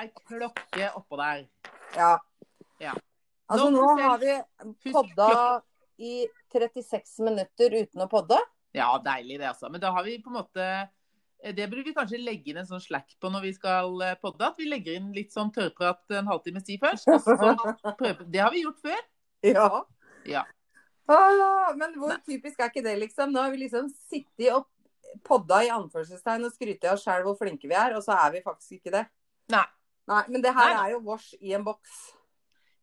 ei klokke oppå der. Ja. Ja. Altså, Nå nå har vi podda i 36 minutter uten å podde. Ja, deilig det, altså. Men da har vi på en måte Det burde vi kanskje legge inn en sånn slack på når vi skal eh, podde. At vi legger inn litt sånn tørrprat en halvtimes tid først. Det har vi gjort før. Ja. Ja. Ah, men hvor typisk er ikke det, liksom? Nå har vi liksom sittet og podda i anførselstegn og skrytt av oss sjøl hvor flinke vi er, og så er vi faktisk ikke det. Nei. Nei, Men det her Nei er jo vårs i en boks.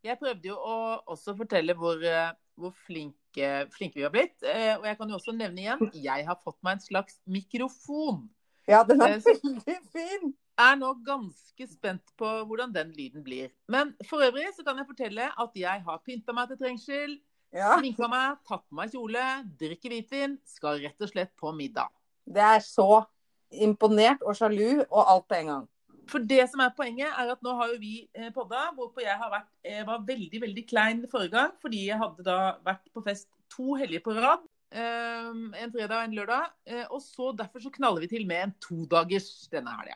Jeg prøvde jo å også fortelle hvor, eh, hvor flinke, flinke vi har blitt. Eh, Og jeg kan jo også nevne igjen, jeg har fått meg en slags mikrofon. Ja, den er Eh, veldig fin. Jeg er nå ganske spent på hvordan den lyden blir. Men for øvrig så kan jeg fortelle at jeg har pynta meg til trengsel, Ja. sminka meg, tatt på meg kjole, drikker hvitvin, skal rett og slett på middag. Det er så imponert og sjalu og alt på en gang. For det som er poenget, er at nå har jo vi eh, podda, hvorpå jeg har vært, eh, var veldig veldig klein forrige gang, fordi jeg hadde da vært på fest to helger på rad. eh, En fredag og en lørdag. Og så derfor så knaller vi til med en todagers denne helga.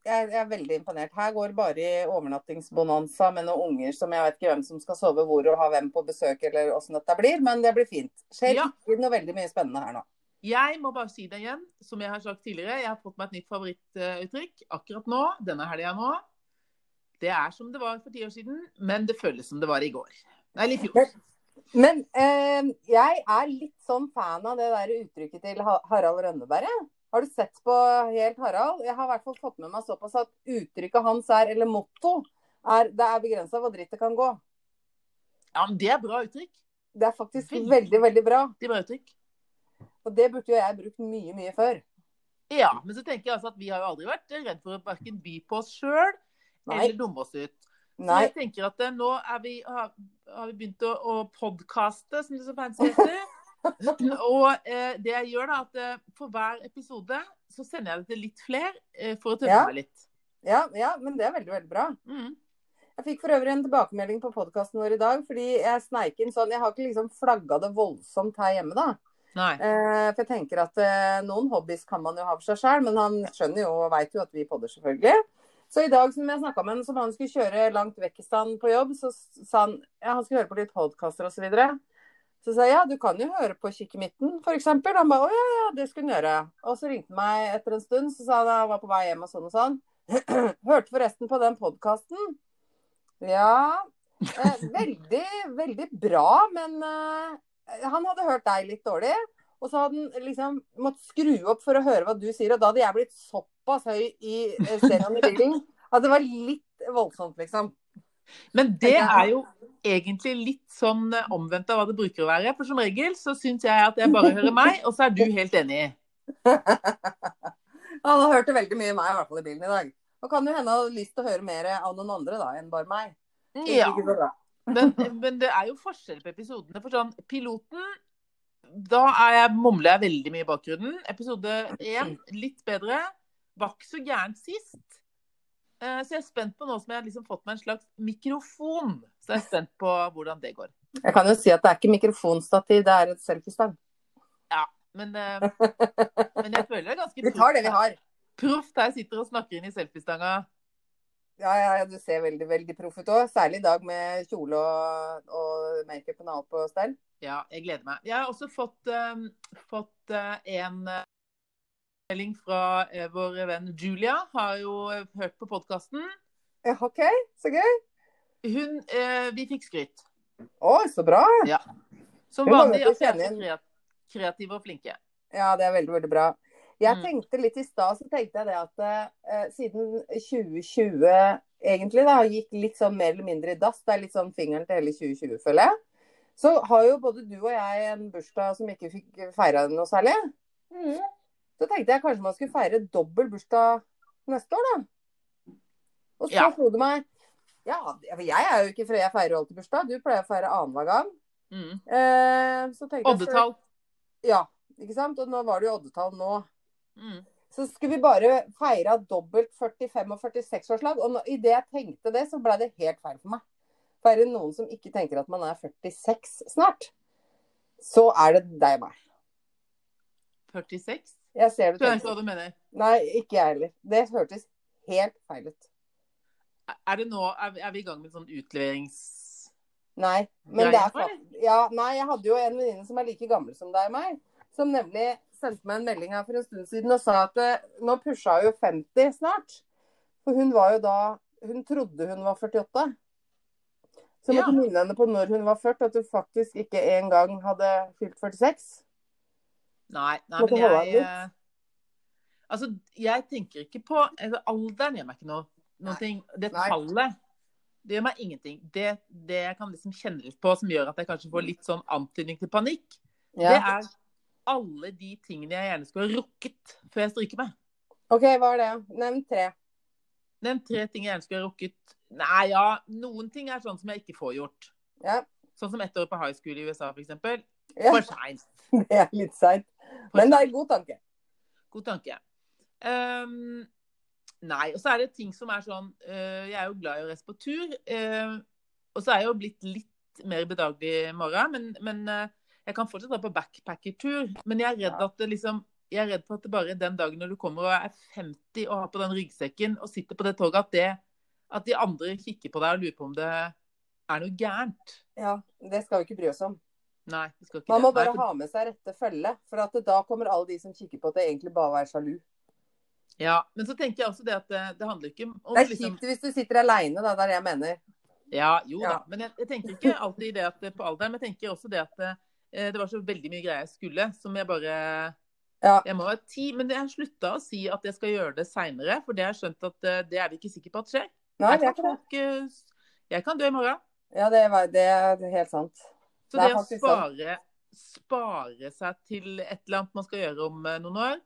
Jeg, jeg er veldig imponert. Her går bare i overnattingsbonanza med noen unger som jeg vet ikke hvem som skal sove hvor og ha hvem på besøk eller åssen dette blir, men det blir fint. Skjer Ja. ikke noe veldig mye spennende her nå. Jeg må bare si det igjen, som jeg har sagt tidligere. Jeg har fått meg et nytt favorittuttrykk akkurat nå, denne helga nå. Det er som det var for ti år siden, men det føles som det var i går. Nei, litt fjor. Men eh, jeg er litt sånn fan av det der uttrykket til Harald Rønneberg. Har du sett på Helt Harald? Jeg har i hvert fall fått med meg såpass at uttrykket hans er, eller motto, er det er begrensa hvor dritt det kan gå. Ja, men det er bra uttrykk. Det er faktisk Veldig. veldig, veldig bra. Det er bra uttrykk. Og det burde jo jeg brukt mye, mye før. Ja, men så tenker jeg altså at vi har jo aldri vært redd for å hverken by på oss sjøl eller dumme oss ut. Så Nei. jeg tenker at eh, nå er vi, har, har vi begynt å, å podkaste, som det så fancy heter. Og eh, det jeg gjør, da, at eh, for hver episode så sender jeg det til litt flere eh, for å tømme Ja. meg litt. Ja, ja, men det er veldig, veldig bra. Mm. Jeg fikk for øvrig en tilbakemelding på podkasten vår i dag, fordi jeg sneik inn sånn Jeg har ikke liksom flagga det voldsomt her hjemme, da. Eh, for jeg tenker at eh, noen hobbies kan man jo ha for seg sjøl, men han skjønner jo og veit jo at vi podder, selvfølgelig. Så i dag som jeg snakka med han som han skulle kjøre langt vekk i stand på jobb, så sa han ja, han skulle høre på litt podkaster osv. Så, videre. så sa jeg ja, du kan jo høre på Kikkemitten f.eks. Han ba å ja, ja, det skulle han gjøre. Og så ringte han meg etter en stund, så sa han han var på vei hjem og sånn og sånn. Hørte forresten på den podkasten. Ja. Eh, veldig, veldig bra, men eh, han hadde hørt deg litt dårlig. Og så hadde han liksom måttet skru opp for å høre hva du sier. Og da hadde jeg blitt såpass høy i eh, stereoen i bilen at det var litt voldsomt, liksom. Men det er jo egentlig litt sånn eh, omvendt av hva det bruker å være. For som regel så syns jeg at jeg bare hører meg, og så er du helt enig. Han hørte veldig mye meg, i hvert fall i bilen i dag. Og kan jo hende ha lyst til å høre mer av noen andre da, enn bare meg. Ja. Men, men det er jo forskjell på episodene. For sånn, piloten Da er jeg, mumler jeg veldig mye i bakgrunnen. Episode én litt bedre. Var ikke så gærent sist. Eh, Så jeg er spent på nå som jeg har liksom fått meg en slags mikrofon. Så jeg er spent på hvordan det går. Jeg kan jo si at det er ikke mikrofonstativ, det er et selfiestang. Men, eh, men jeg føler det er ganske Vi tar det vi har. proft her sitter og snakker inn i selfiestanga. Ja, ja, ja, du ser veldig veldig proff ut òg. Særlig i dag med kjole og, og makeupen og alt på stell. Ja, jeg gleder meg. Jeg har også fått, eh, fått uh, en eh, melding fra uh, vår venn Julia. Har jo hørt på podkasten. Ja, OK, så gøy. Hun uh, Vi fikk skryt. Å, så bra. Som vanlig at vi er kreative og flinke. Ja, det er veldig, veldig bra. Jeg Mm. tenkte litt i stad, så tenkte jeg det at eh, siden 2020 egentlig da, gikk litt sånn mer eller mindre i dass, det er litt sånn fingeren til hele 2020, føler jeg, så har jo både du og jeg en bursdag som ikke fikk feira noe særlig. Så tenkte jeg kanskje man skulle feire dobbel bursdag neste år, da. Og så Ja. slo det meg Ja, jeg er jo ikke fred, jeg feirer alltid bursdag. Du pleier å feire annenhver gang. Mm. Eh, så tenkte jeg Oddetall. Ja, ikke sant? Og nå var det jo oddetall nå. Mm. Så skulle vi bare feira dobbelt 45- og 46-årslag. Og idet jeg tenkte det, så ble det helt feil for meg. For er det noen som ikke tenker at man er 46 snart, så er det deg og meg. 46. Jeg ser du Skjønner ikke hva du mener. Nei, ikke jeg heller. Det hørtes helt feil ut. Er det nå Er vi, i gang med sånn utleverings... Nei. Men det er for ja, Nei, jeg hadde jo en venninne som er like gammel som deg og meg, som nemlig sendte meg en melding her for en stund siden og sa at eh, nå pusha hun jo 50 snart. For hun var jo da Hun trodde hun var 48. Så jeg måtte Ja. minne henne på når hun var 40, at hun faktisk ikke engang hadde fylt 46. Nei, nei Måtte men jeg eh, Altså, jeg tenker ikke på altså, Alderen gjør meg ikke noe, noe ting. Det tallet det gjør meg ingenting. Det, det jeg kan liksom kjenne litt på, som gjør at jeg kanskje får litt sånn antydning til panikk, det er alle de tingene jeg gjerne skulle ha rukket før jeg stryker meg. OK, hva er det? Nevn tre. Nevn tre ting jeg gjerne skulle ha rukket. Nei, ja, noen ting er sånn som jeg ikke får gjort. Ja. Sånn som ett år på high school i USA, f.eks. ja. For seint. Det er litt seint. Men det er en god tanke. God tanke. Um, nei, og så er det ting som er sånn uh, Jeg er jo glad i å reise på tur. Uh, og så er jeg jo blitt litt mer bedagelig i morgen, men, men øh, jeg kan fortsatt dra på backpackertur. Men jeg er redd Ja. at det liksom jeg er redd for at det bare den dagen når du kommer og er 50 og har på den ryggsekken og sitter på det toget, at, det, at de andre kikker på deg og lurer på om det er noe gærent. Ja, Det skal vi ikke bry oss om. Nei, vi skal ikke Man må det. Nei, bare for- ha med seg rette følge. For at da kommer alle de som kikker på at det egentlig bare er sjalu. Ja, men så tenker jeg også det at det, det handler ikke om Det er liksom, kjipt hvis du sitter aleine, da. Det er det jeg mener. Ja, jo da. Men jeg, jeg tenker ikke alltid det at det på alderen, men jeg tenker også det at eh, det var så veldig mye greier jeg skulle, som jeg bare Ja. Jeg må ha tid. Men jeg slutta å si at jeg skal gjøre det seinere, for det har jeg skjønt at eh, det er vi ikke sikre på at skjer. Nei, Jeg kan folk, eh, jeg kan dø i morgen. Ja, det, er, det er helt sant. Så Det det, å spare, spare seg til et eller annet man skal gjøre om eh, noen år,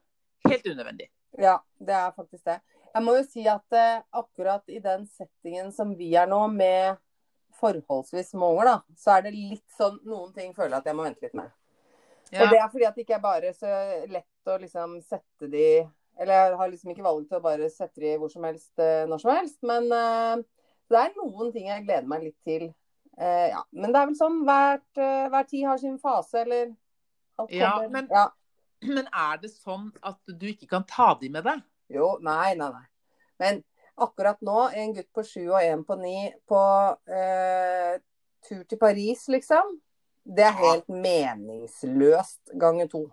helt unødvendig. Ja, det er faktisk det. Jeg må jo si at eh, akkurat i den settingen som vi er nå, med forholdsvis små unger, da, så er det litt sånn Noen ting føler jeg at jeg må vente litt med. Ja. Og det er fordi at det ikke er bare så lett å liksom sette de Eller jeg har liksom ikke valgt å bare sette de hvor som helst eh, når som helst. Men uh, det er noen ting jeg gleder meg litt til. Uh, ja. Men det er vel sånn hvert, uh, hver tid har sin fase, eller Ja, men- ja. Men er det sånn at du ikke kan ta de med deg? Jo, nei, nei, nei. Men akkurat nå, en gutt på sju og en på ni på eh, tur til Paris, liksom. Det er helt meningsløst ganger to.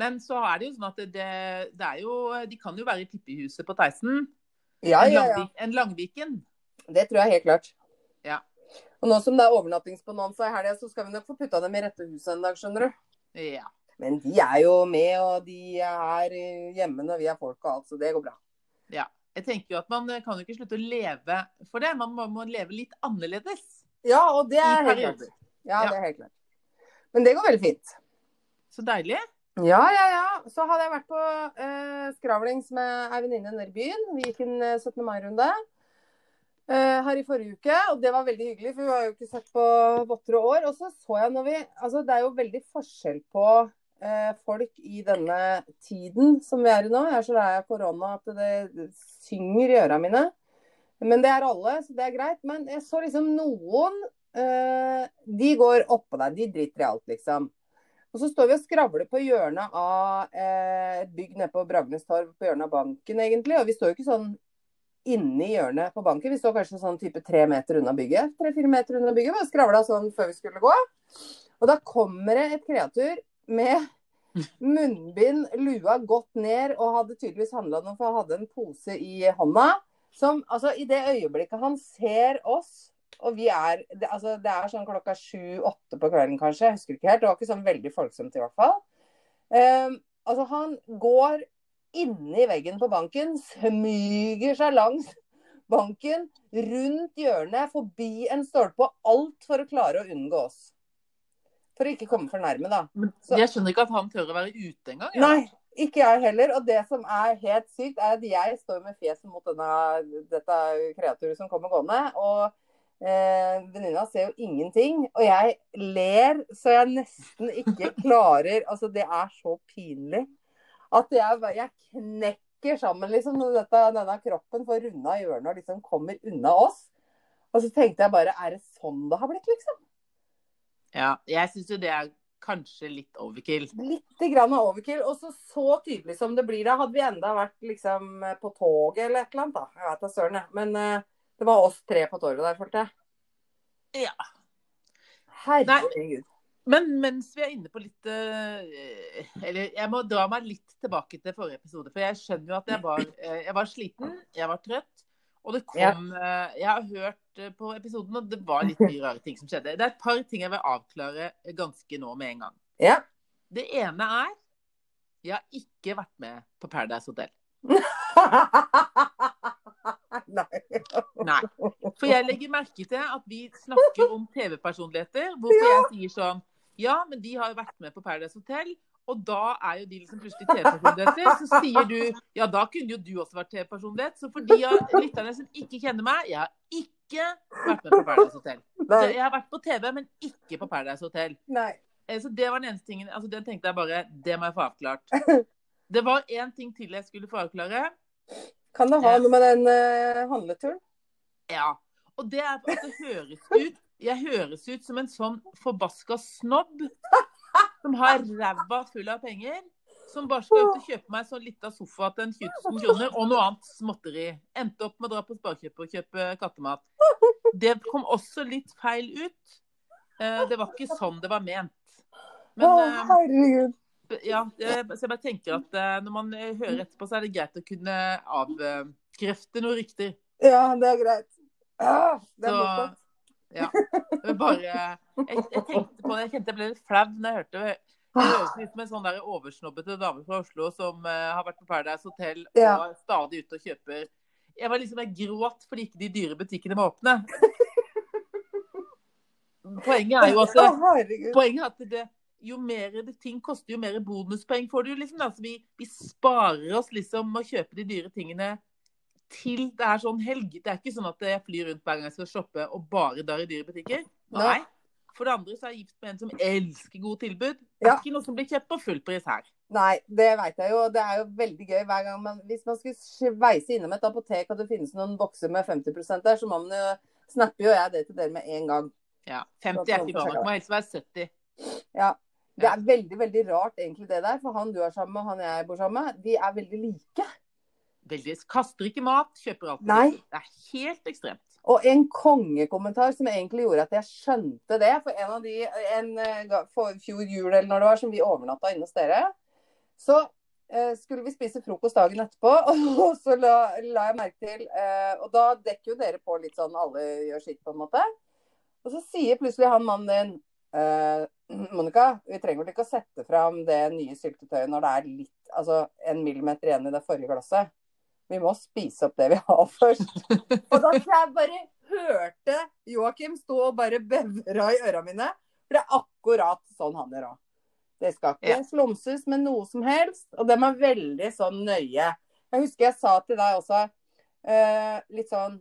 Men så er det jo sånn at det, det, er jo De kan jo være i tippehuset på Theisen. Ja, en, ja, ja. En Langviken. Det tror jeg helt klart. Ja. Og nå som det er overnattingsbonanza i helga, så skal vi nok få putta dem i rette huset en dag, skjønner du. Ja. Men de er jo med, og de er eh, hjemme når vi er folk og alt, så det går bra. Jeg tenker jo at Man kan jo ikke slutte å leve for det. Man må, må leve litt annerledes. Ja, og det er helt klart. Ja, Ja. det er helt klart. Men det går veldig fint. Så deilig. Ja, ja, ja. Så hadde jeg vært på uh, skravlings med ei venninne nede i byen. Vi gikk en eh, 17. mai-runde uh, her i forrige uke, og det var veldig hyggelig, for vi har jo ikke sett på votter og år. Og så så jeg når vi Altså, det er jo veldig forskjell på uh, folk i denne tiden som vi er i nå. Jeg er så lei av korona at det synger i øra mine. Men det er alle, så det er greit. Men jeg så liksom noen eh, De går oppå deg. De driter i alt, liksom. Og så står vi og skravler på hjørnet av eh, et bygg nede på Bragnes torv, på hjørnet av banken egentlig. Og vi står jo ikke sånn inni hjørnet på banken, vi står kanskje sånn type tre meter unna bygget. Tre-fire meter unna bygget. Vi skravla sånn før vi skulle gå. Og da kommer det et kreatur med munnbind, lua godt ned, og hadde tydeligvis handla noe, for han hadde en pose i hånda. Som altså, i det øyeblikket han ser oss og vi er det, altså, det er sånn klokka sju-åtte på kvelden, kanskje. Jeg husker ikke helt. Det var ikke sånn veldig folksomt, i hvert fall. Um, altså, han går inni veggen på banken, smyger seg langs banken, rundt hjørnet, forbi en stolpe, alt for å klare å unngå oss. For å ikke komme for nærme, da. Så- jeg skjønner ikke at han tør å være ute engang. ja. Nei, ikke jeg heller. Og det som er helt sykt, er at jeg står med fjeset mot denne, dette kreaturet som kommer gående. Og eh, venninna ser jo ingenting. Og jeg ler så jeg nesten ikke klarer Altså, det er så pinlig at jeg, jeg knekker sammen liksom når dette, denne kroppen får runda hjørnet og liksom kommer unna oss. Og så tenkte jeg bare Er det sånn det har blitt, liksom? Ja, jeg syns jo det er kanskje litt overkill. Litt grann overkill. Og så så tydelig som det blir da, hadde vi enda vært liksom på toget eller et eller annet, da. Jeg vet da søren, jeg. Men uh, det var oss tre på torget der, følte jeg. Ja. Herregud. Men mens vi er inne på litt uh, Eller jeg må dra meg litt tilbake til forrige episode. For jeg skjønner jo at jeg var, uh, jeg var sliten, jeg var trøtt. Og det kom ja. Jeg har hørt på episoden, at det var litt mye rare ting som skjedde. Det er et par ting jeg vil avklare ganske nå med en gang. Ja. Det ene er Jeg har ikke vært med på Paradise Hotel. Nei. Nei. For jeg legger merke til at vi snakker om TV-personligheter, hvorfor jeg sier sånn Ja, men de har jo vært med på Paradise Hotel. Og da er jo de liksom plutselig TV-personligheter. Så sier du ja, da kunne jo du også vært TV-personlighet. Så for de av lytterne som ikke kjenner meg, jeg har ikke vært med på Paradise Hotel. Så jeg har vært på TV, men ikke på Paradise Hotel. Nei. Så det var den eneste tingen altså Den tenkte jeg bare Det må jeg få avklart. Det var én ting til jeg skulle få avklare. Kan det ha noe med den uh, handleturen? Ja. Og det er at det høres ut Jeg høres ut som en sånn forbaska snobb som har ræva full av penger. Som bare skal ut og kjøpe meg sånn lita sofa til en 20 000 kroner og noe annet småtteri. Endte opp med å dra på sparekjøpet og kjøpe kattemat. Det kom også litt feil ut. Uh, det var ikke sånn det var ment. Men, Å, herregud ja, så jeg bare tenker at når man hører etterpå, så er det greit å kunne avkrefte noe riktig. Ja, det er greit. Ja, det er morsomt. Ja. Bare jeg, jeg, tenkte på det, jeg kjente jeg ble litt flau når jeg hørte det. Det høres ut som en sånn der oversnobbete dame fra Oslo som uh, har vært på Paradise Hotel og ja. stadig ute og kjøper Jeg var liksom, jeg gråt fordi ikke de dyre butikkene var åpne. Poenget er jo at, poenget er at det, jo mer det ting koster, jo mer bonuspoeng får du. Liksom. Altså, vi, vi, sparer oss liksom å kjøpe de dyre tingene til det er sånn helg. Det er ikke sånn at jeg flyr rundt hver gang jeg skal shoppe og bare drar i dyre butikker. Nei. For det andre så er jeg gift med en som elsker gode tilbud. Det er ja. ikke noe som blir kjøpt på full pris her. Nei, det veit jeg jo. Det er jo veldig gøy hver gang man Hvis man skulle sveise innom et apotek og det finnes noen bokser med 50% der, så må man jo snapper jo jeg det til dere med en gang. Ja. 50 er ikke bra nok. Må helst være 70. Ja. Det er veldig veldig rart egentlig det der. For han du er sammen med, han jeg bor sammen med, de er veldig like. Veldig. Kaster ikke mat, kjøper alt. Nei. Det er helt ekstremt. Og en kongekommentar som egentlig gjorde at jeg skjønte det. For en av de en, for fjor jul eller når det var, som vi overnatta inne hos dere, så eh, skulle vi spise frokost dagen etterpå. Og så la, la jeg merke til eh, Og da dekker jo dere på litt sånn alle gjør sitt, på en måte. Og så sier plutselig han mannen din eh, Monica, vi trenger vel ikke å sette fram det nye syltetøyet når det er litt, altså en millimeter igjen i det forrige glasset. Vi må spise opp det vi har først. Og da jeg bare hørte Joakim stå og bare bevra i øra mine. For det er akkurat sånn han gjør òg. Det skal ikke ja. slumses med noe som helst. Og de er veldig sånn nøye. Jeg husker jeg sa til deg også, uh, litt sånn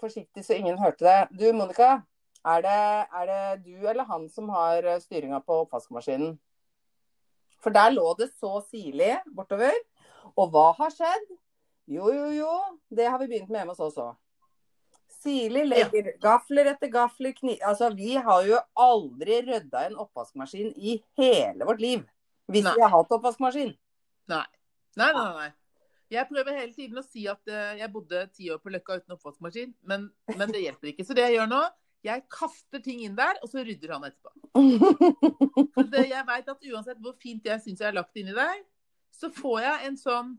forsiktig så ingen hørte det. Du Monica, er det, er det du eller han som har styringa på oppvaskmaskinen? For der lå det så sirlig bortover. Og hva har skjedd? Jo, jo, jo. Det har vi begynt med hjemme hos oss òg. Sirlig legger gafler etter gafler, kni... Altså, vi har jo aldri rydda en oppvaskmaskin i hele vårt liv. Hvis nei. vi har hatt oppvaskmaskin. Nei. Nei, nei, nei. Jeg prøver hele tiden å si at uh, jeg bodde ti år på Løkka uten oppvaskmaskin, men, men det hjelper ikke. Så det jeg gjør nå, jeg kaster ting inn der, og så rydder han etterpå. For det, jeg vet at uansett hvor fint jeg syns jeg har lagt inni der, så får jeg en sånn,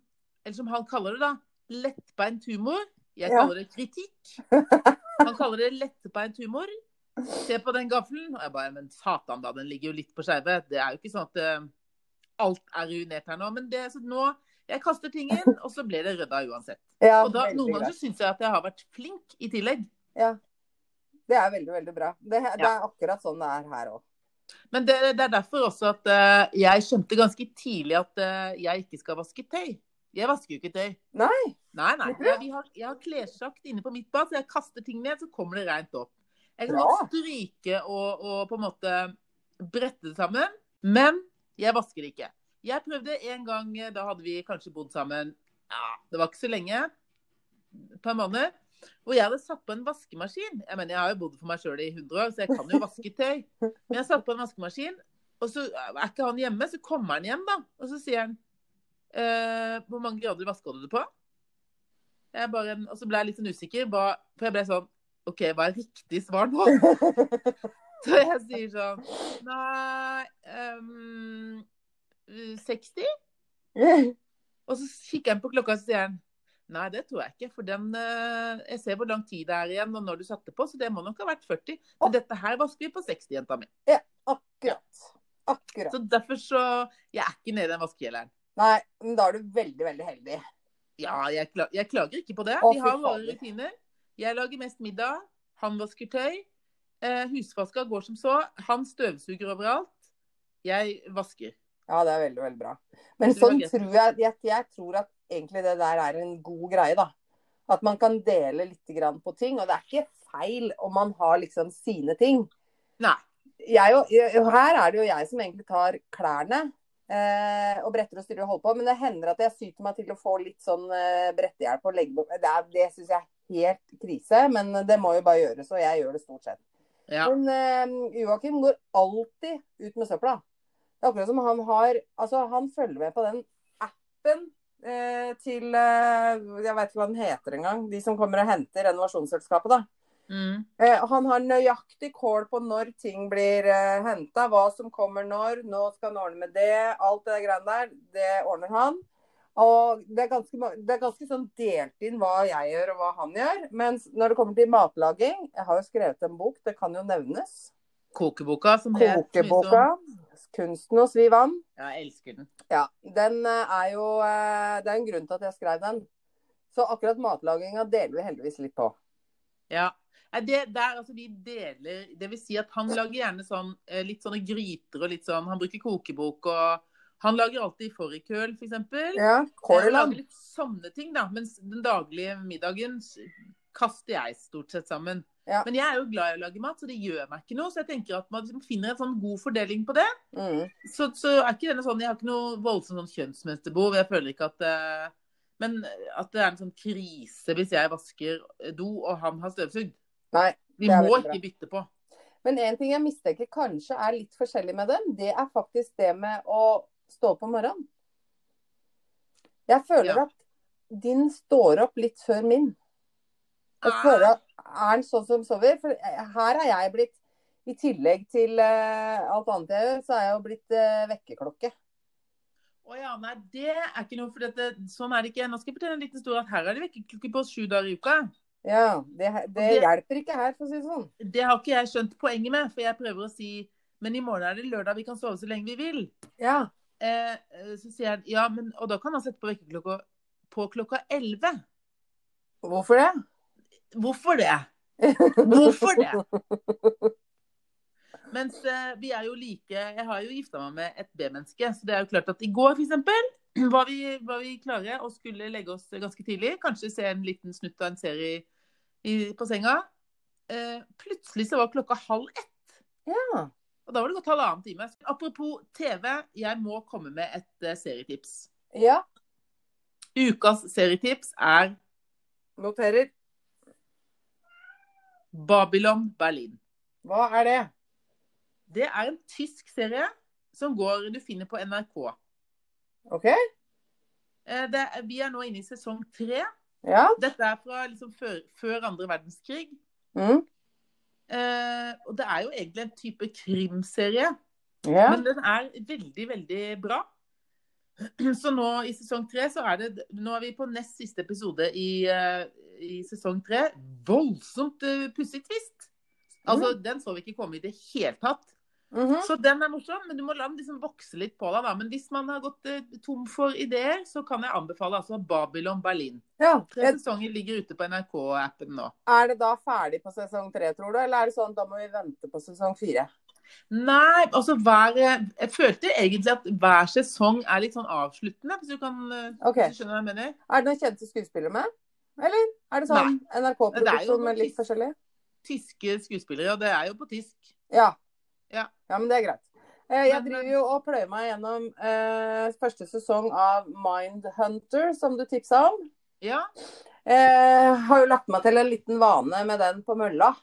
eller som han kaller det, da, lettbeint humor. Jeg kaller det kritikk. Han kaller det lettbeint humor. Se på den gaffelen. Og jeg bare Men satan, da. Den ligger jo litt på skeive. Det er jo ikke sånn at uh, alt er ruinert her nå. Men det, så nå Jeg kaster ting inn, og så blir det rydda uansett. Ja, og da, noen ganger så syns jeg at jeg har vært flink i tillegg. Ja. Det er veldig, veldig bra. Det, det er akkurat sånn det er her òg. Men det, det, er derfor også at uh, jeg skjønte ganske tidlig at uh, jeg ikke skal vaske tøy. Jeg vasker jo ikke tøy. Nei? Nei, nei. Jeg, har, jeg har klessjakt inne på mitt bad, så jeg kaster ting ned, så kommer det rent opp. Jeg kan godt stryke og, og, på en måte brette det sammen, men jeg vasker det ikke. Jeg prøvde en gang, da hadde vi kanskje bodd sammen ja, Det var ikke så lenge. Et par måneder. Hvor jeg hadde satt på en vaskemaskin. Jeg mener, jeg har jo bodd for meg sjøl i 100 år, så jeg kan jo vaske tøy. Men jeg satte på en vaskemaskin, Og så er ikke han hjemme, så kommer han hjem, da. Og så sier han eh, Hvor mange grader vaska du det på? Jeg bare, og så ble jeg litt sånn usikker, hva, for jeg ble sånn OK, hva er riktig svar nå? Så jeg sier sånn Nei um, 60? Og så kikker han på klokka og sier han Nei, det tror jeg ikke. For den, uh, jeg ser hvor lang tid det er igjen og når du satte på, så det må nok ha vært 40. Men dette her vasker vi på 60, jenta mi. Akkurat. Akkurat. Så derfor så Jeg er ikke nede i den vaskehjelleren. Nei, men da er du veldig, veldig heldig. Ja, jeg, kla- jeg klager ikke på det. Å, Vi har våre rutiner. Jeg lager mest middag. Han vasker tøy. Eh, husvaska går som så. Han støvsuger overalt. Jeg vasker. Ja, det er veldig, veldig bra. Men sånn tror jeg, jeg Jeg tror at egentlig det der er en god greie, da. At man kan dele litt grann på ting. Og det er ikke feil om man har liksom sine ting. Nei. Jeg, og her er det jo jeg som egentlig tar klærne eh, og bretter og styrer og holder på. Men det hender at jeg syter meg til å få litt sånn eh, brettehjelp og legge Det, er- det syns jeg er helt krise, men det må jo bare gjøres. Og jeg gjør det stort sett. Ja. Men eh, Joakim går alltid ut med søpla. Det er akkurat som han har Altså, han følger med på den appen eh, til eh, Jeg veit ikke hva den heter engang. De som kommer og henter renovasjonsselskapet, da. Mm. Eh, han har nøyaktig kål på når ting blir eh, henta, hva som kommer når. Nå skal han ordne med det. Alt det greiene der, det ordner han. Og det er, ganske, det er ganske sånn delt inn hva jeg gjør og hva han gjør. Mens når det kommer til matlaging Jeg har jo skrevet en bok, det kan jo nevnes. Kokeboka som het Kokeboka. 'Kunsten å svi vann'. Ja, jeg elsker den. Ja, den eh, er jo eh, Det er en grunn til at jeg skrev den. Så akkurat matlaginga deler vi heldigvis litt på. Ja. Nei, Det, der, altså, vi deler Det vil si at han lager gjerne sånn, eh, litt sånne gryter og litt sånn Han bruker kokebok og Han lager alltid fårikøl, f.eks. Ja, Kål i lager litt sånne ting, da. Mens den daglige middagen kaster jeg stort sett sammen. Ja. Men jeg er jo glad i å lage mat, så det gjør meg ikke noe. Så jeg tenker at man liksom finner en sånn god fordeling på det. Mm. Så, så er ikke denne sånn Jeg har ikke noe voldsomt sånn kjønnsmønsterbehov. Jeg føler ikke at uh, Men at det er en sånn krise hvis jeg vasker do og han har støvsugd. Nei. Vi må ikke bytte på. Men en ting jeg mistenker kanskje er litt forskjellig med dem, det er faktisk det med å stå opp om morgenen. Jeg føler Ja. at din står opp litt før min. Jeg Ah. føler at Er den sånn som sover? For her er jeg blitt I tillegg til uh, alt annet jeg gjør, så er jeg jo blitt uh, vekkerklokke. Å ja, nei, det er ikke noe. For dette, sånn er det ikke. Nå skal jeg fortelle en liten historie at her er det vekkerklokke på sju dager i uka. Ja, det, det, det- hjelper ikke her, for å si det sånn. Det har ikke jeg skjønt poenget med, for jeg prøver å si men i morgen er det lørdag, vi kan sove så lenge vi vil. Ja. Eh, eh, så sier han ja, men og da kan han sette på vekkerklokka på klokka 11. Hvorfor det? Hvorfor det? Hvorfor det? Mens eh, vi er jo like Jeg har jo gifta meg med et B-menneske, så det er jo klart at i går f.eks. Var vi, var vi klare og skulle legge oss ganske tidlig. Kanskje se en liten snutt av en serie i, på senga. Eh, plutselig så var klokka halv ett. Ja. Og da var det gått halvannen time. Apropos TV, jeg må komme med et uh, serietips. ja. Ukas serietips er Noterer. Babylon Berlin. Hva er det? Det er en tysk serie som går du finner på NRK. OK? Eh, Det, vi er nå inne i sesong tre. Ja. Dette er fra liksom før, før andre verdenskrig. Mm. Eh, og det er jo egentlig en type krimserie, Ja. men den er veldig, veldig bra. Så nå i sesong tre så er det Nå er vi på nest siste episode i, eh, i sesong tre. Voldsomt uh, pussig twist. Altså, den så vi ikke komme i det hele tatt. Mhm. Så den er morsom, men du må la den liksom vokse litt på deg. da. Men hvis man har gått eh, tom for ideer, så kan jeg anbefale altså Babylon Berlin. ja. Tre Jeg- sesonger ligger ute på NRK-appen nå. Er det da ferdig på sesong tre, tror du? Eller er det sånn da må vi vente på sesong fire? Nei, altså hver Jeg følte egentlig at hver sesong er litt sånn avsluttende, hvis du kan okay. Ok. hvis du skjønner hva jeg mener. Er det noen kjente skuespillere med? Eller er det sånn NRK-produksjon med litt forskjellig? Tyske skuespillere, og det er jo på tysk. Ja. Ja. ja, men det er greit. Eh, Jeg driver jo og pløyer meg gjennom eh, første sesong av Mindhunter, som du tipsa om. Ja. Eh, har jo lagt meg til en liten vane med den på mølla.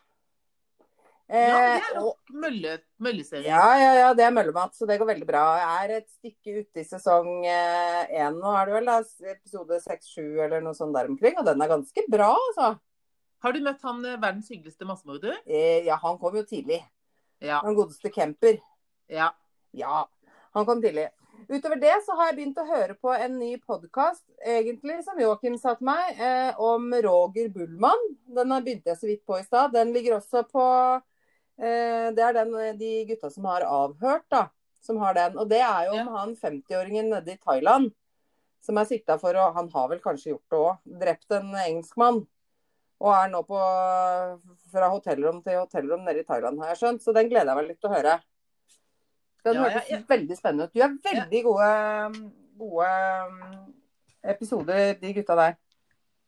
Eh, ja det er og, nok mølle, Mølleserie. Ja, ja, ja, det er møllemat, så det går veldig bra. Jeg er et stykke ute i sesong én nå, er det vel? da, Episode seks-sju eller noe sånt der omkring. Og den er ganske bra, altså. Har du møtt han eh, verdens hyggeligste massemorder? Eh, Ja, han kom jo tidlig. Ja. Den godeste Kemper. ja. Ja, han kom tidlig. Utover det så har jeg begynt å høre på en ny podkast, egentlig, som Joakim sa til meg, eh, om Roger Bullmann. Den har- begynte jeg så vidt på i stad. Den ligger også på eh, Det er den, eh, de gutta som har avhørt, da. Som har den. Og det er jo om Ja. han 50-åringen nede i Thailand som er sikta for å Han har vel kanskje gjort det òg. Drept en engelskmann. Og er nå på fra hotellrom til hotellrom nede i Thailand, har jeg skjønt. Så den gleder jeg meg litt til å høre. Den Ja, hørtes ja, ja. veldig spennende ut. Du er veldig gode, gode um, episoder, de gutta der.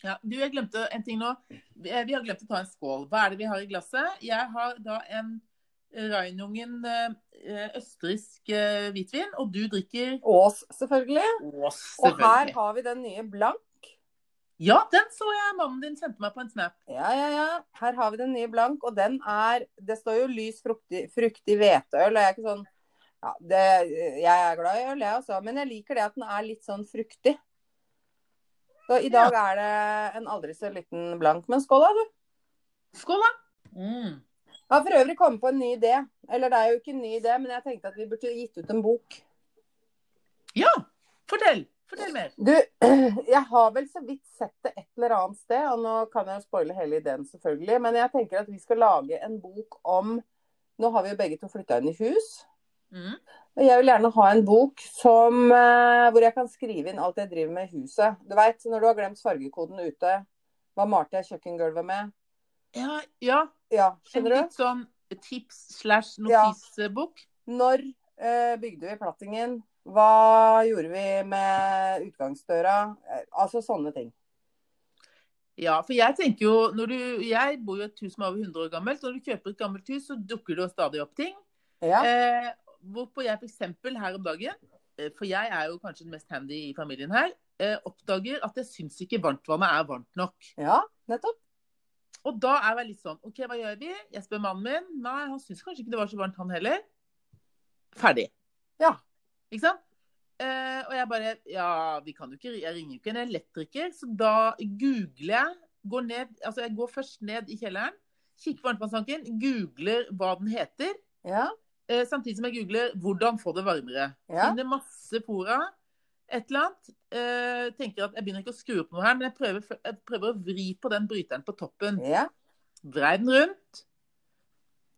Ja, du, jeg glemte en ting nå. Vi vi har glemt å ta en skål. Hva er det vi har i glasset? Jeg har da en Reinungen eh, østerriksk eh, hvitvin, og du drikker Ås, selvfølgelig. Ås, selvfølgelig. Og her har vi den nye blank. Ja, den så jeg mannen din sendte meg på en snap. Ja, ja, ja. Her har vi den nye blank, og den er Det står jo lys fruktig, fruktig hveteøl. Og jeg er ikke sånn ja, det, Jeg er glad i øl, jeg også, men jeg liker det at den er litt sånn fruktig. Så i dag er det en aldri så liten blank. Men skål, da, du. Skål, da! Mm. Jeg har for øvrig kommet på en ny idé. Eller det er jo ikke en ny idé, men jeg tenkte at vi burde gitt ut en bok. Ja, fortell! Fortell mer. Du, jeg har vel så vidt sett det et eller annet sted, og nå kan jeg jo spoile hele ideen, selvfølgelig. Men jeg tenker at vi skal lage en bok om Nå har vi jo begge to flytta inn i hus. Mm. Og jeg vil gjerne ha en bok som, eh, hvor jeg kan skrive inn alt jeg driver med i huset. Du veit, når du har glemt fargekoden ute, hva malte jeg kjøkkengulvet med? Ja, ja. Ja, En skjønner du? litt sånn tips slash Ja. Når eh, bygde vi plattingen? Hva gjorde vi med utgangsdøra? Eh, altså sånne ting. Ja, for jeg tenker jo når du, Jeg bor i et hus som er over 100 år gammelt. Når du kjøper et gammelt hus, så dukker det jo stadig opp ting. Ja. Eh, hvorpå jeg f.eks. her om dagen, eh, for jeg er jo kanskje den mest handy i familien her, eh, oppdager at jeg syns ikke varmtvannet er varmt nok. ja, nettopp. Og da er jeg litt sånn OK, hva gjør vi? Jeg spør mannen min. Nei, han syns kanskje ikke det var så varmt, han heller. Ferdig. Ja. Ikke sant? Uh, og jeg bare Ja, vi kan jo ikke Jeg ringer jo ikke en elektriker, så da googler jeg. Går ned, altså jeg går først ned i kjelleren, kikker på varmtvannstanken, googler hva den heter. Ja. Uh, samtidig som jeg googler 'hvordan få det varmere'. Ja. Finner masse fora. Et eller annet. Uh, tenker at Jeg begynner ikke å skru opp noe her, men jeg prøver, jeg prøver å vri på den bryteren på toppen. ja. Vrei den rundt.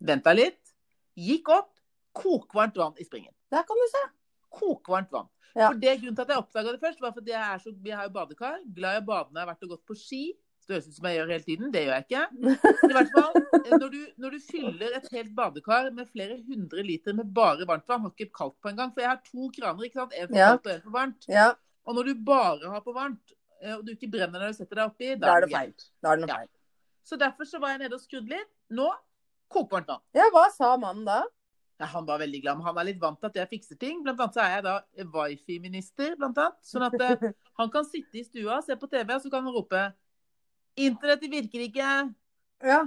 Venta litt. Gikk opp. Kokvarmt vann i springen. Der kan du se. Kokvarmt vann. Ja. For det Grunnen til at jeg oppdaga det først, var fordi jeg er så, jeg har jo badekar. Glad i å bade når jeg har vært og gått på ski. Det høres ut som jeg gjør hele tiden. Det gjør jeg ikke. Men i hvert fall, eh, når du, når du fyller et helt badekar med flere hundre liter med bare varmt vann, har ikke kaldt på engang. For jeg har to kraner, ikke sant. En for Ja. kaldt og en for varmt. Ja, Og når du bare har på varmt, eh, og du ikke brenner når du setter deg oppi, da er det feil. Da er det noe Ja. feil. Så derfor så var jeg nede og skrudde litt. Nå kokvarmt vann. Ja, hva sa mannen da? Ja, han var veldig glad, men han er litt vant til at jeg fikser ting. Blant annet så er jeg da wifi-minister, blant annet. Sånn at eh, han kan sitte i stua, se på TV, og så kan han rope 'Internettet virker ikke'. Ja.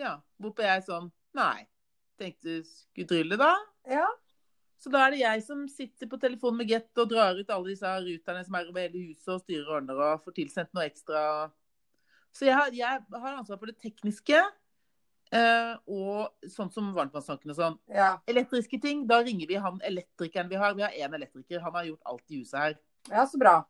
Ja. Hvorpå jeg sånn Nei. Tenkte skulle trylle, da. Ja. Så da er det jeg som sitter på telefonen med Get og drar ut alle disse ruterne som er over hele huset, og styrer og ordner og får tilsendt noe ekstra. Så jeg har, jeg har ansvar for det tekniske. Eh, og sånn som varmtvannstanken og sånn. Ja. Elektriske ting, da ringer vi han elektrikeren vi har. Vi har én elektriker, han har gjort alt i huset her. ja, så bra.